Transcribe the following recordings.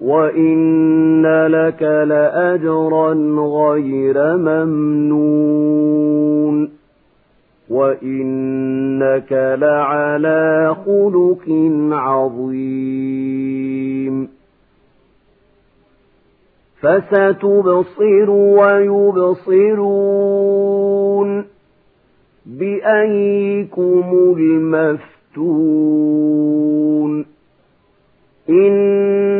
وإن لك لأجرا غير ممنون وإنك لعلى خلق عظيم فستبصر ويبصرون بأيكم المفتون إن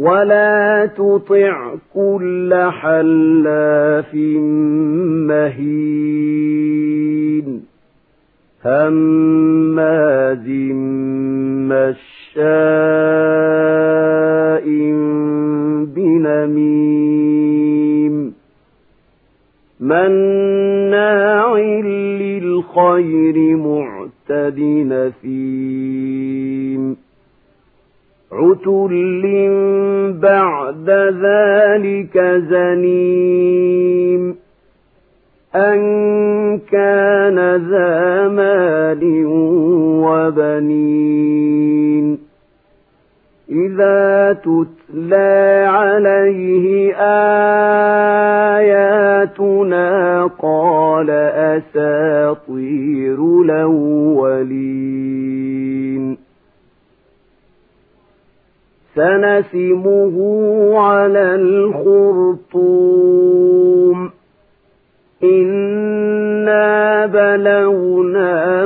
ولا تطع كل حلاف مهين هماز مشاء بنميم مناع للخير معتد نثيم عتل بعد ذلك زنيم أن كان ذا مال وبنين إذا تتلى عليه آياتنا قال أساطير الأولين سنسمه على الخرطوم. إنا بلوناهم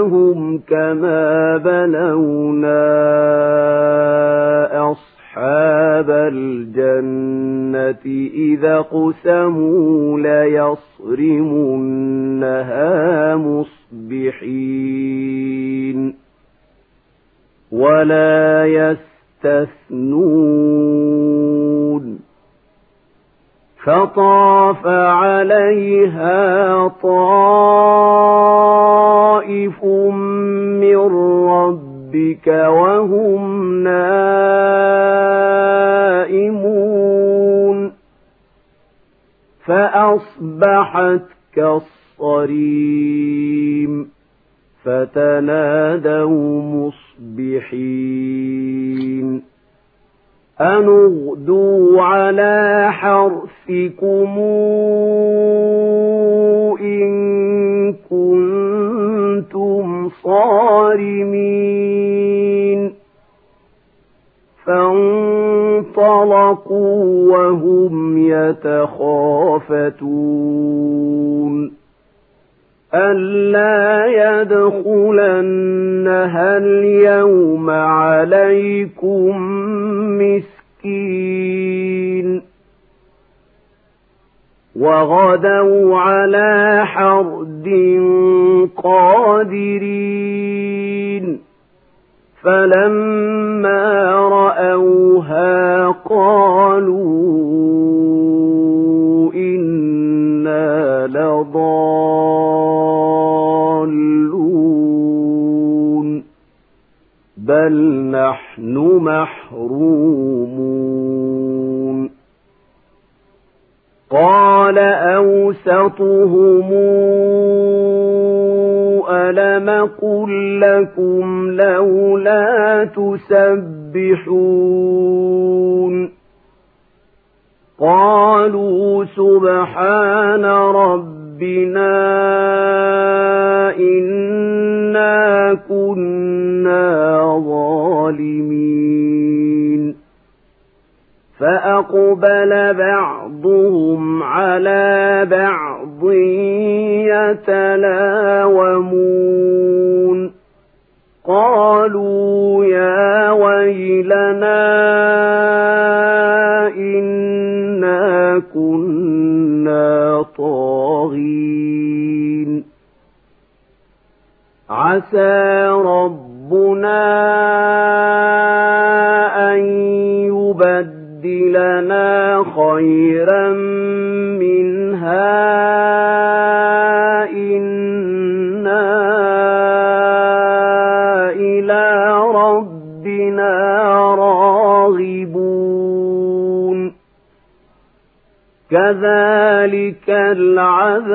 كما بلونا أصحاب الجنة إذا قسموا ليصرمنها مصبحين ولا يستثنون فطاف عليها طائف من ربك وهم نائمون فأصبحت كالصريم فتنادوا مصبحين. أن اغدوا على حرثكم إن كنتم صارمين. فانطلقوا وهم يتخافتون. ألا يدخلنها اليوم عليكم مسكين وغدوا على حرد قادرين فلما رأوها قالوا بل نحن محرومون قال أوسطهم ألم قل لكم لولا تسبحون قالوا سبحان ربنا إنا كنا ظالمين فأقبل بعضهم على بعض يتلاومون قالوا يا ويلنا إنا كنا طاغين عسى ربنا أن يبدلنا خيرا منها كذلك العذاب.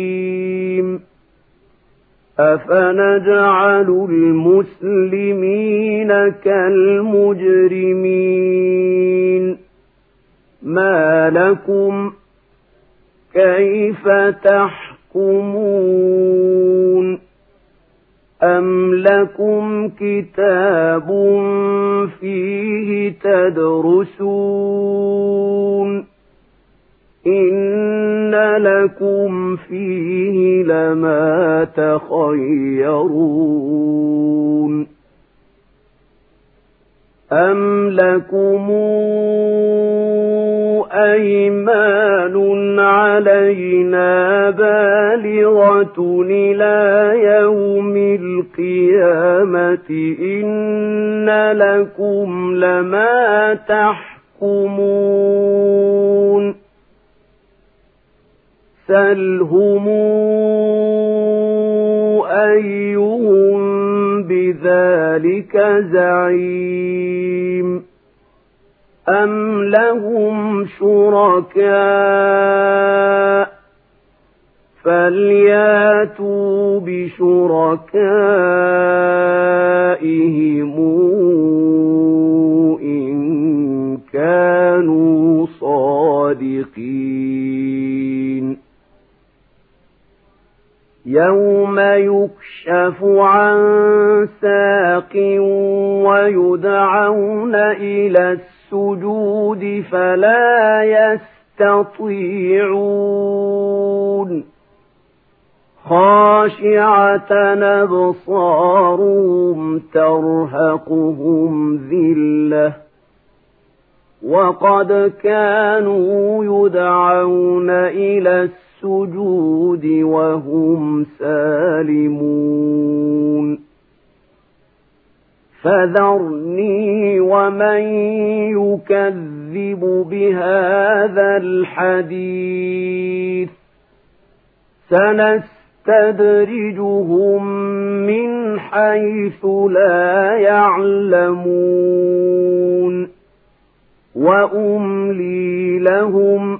أفنجعل المسلمين كالمجرمين ما لكم كيف تحكمون أم لكم كتاب فيه تدرسون إن لكم فيه لما تخيرون أم لكم أيمان علينا بالغة إلى يوم القيامة إن لكم لما تحكمون سلهم أيهم بذلك زعيم أم لهم شركاء فلياتوا بشركائهم يكشف عن ساق ويدعون إلى السجود فلا يستطيعون. خاشعة أبصارهم ترهقهم ذلة. وقد كانوا يدعون إلى السجود السجود وهم سالمون. فذرني ومن يكذب بهذا الحديث. سنستدرجهم من حيث لا يعلمون. وأملي لهم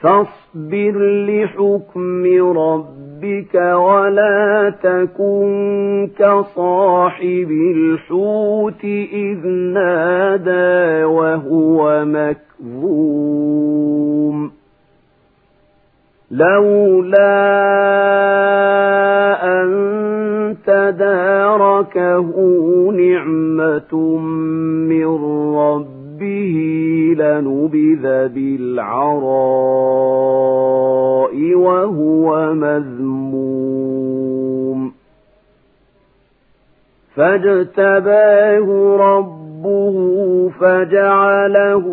فاصبر لحكم ربك ولا تكن كصاحب الحوت إذ نادى وهو مكظوم. لولا أن تداركه نعمة من ربه لنبذ بالعراء وهو مذموم. فاجتباه ربه فجعله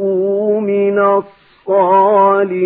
من الصالحين.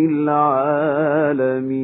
العالمين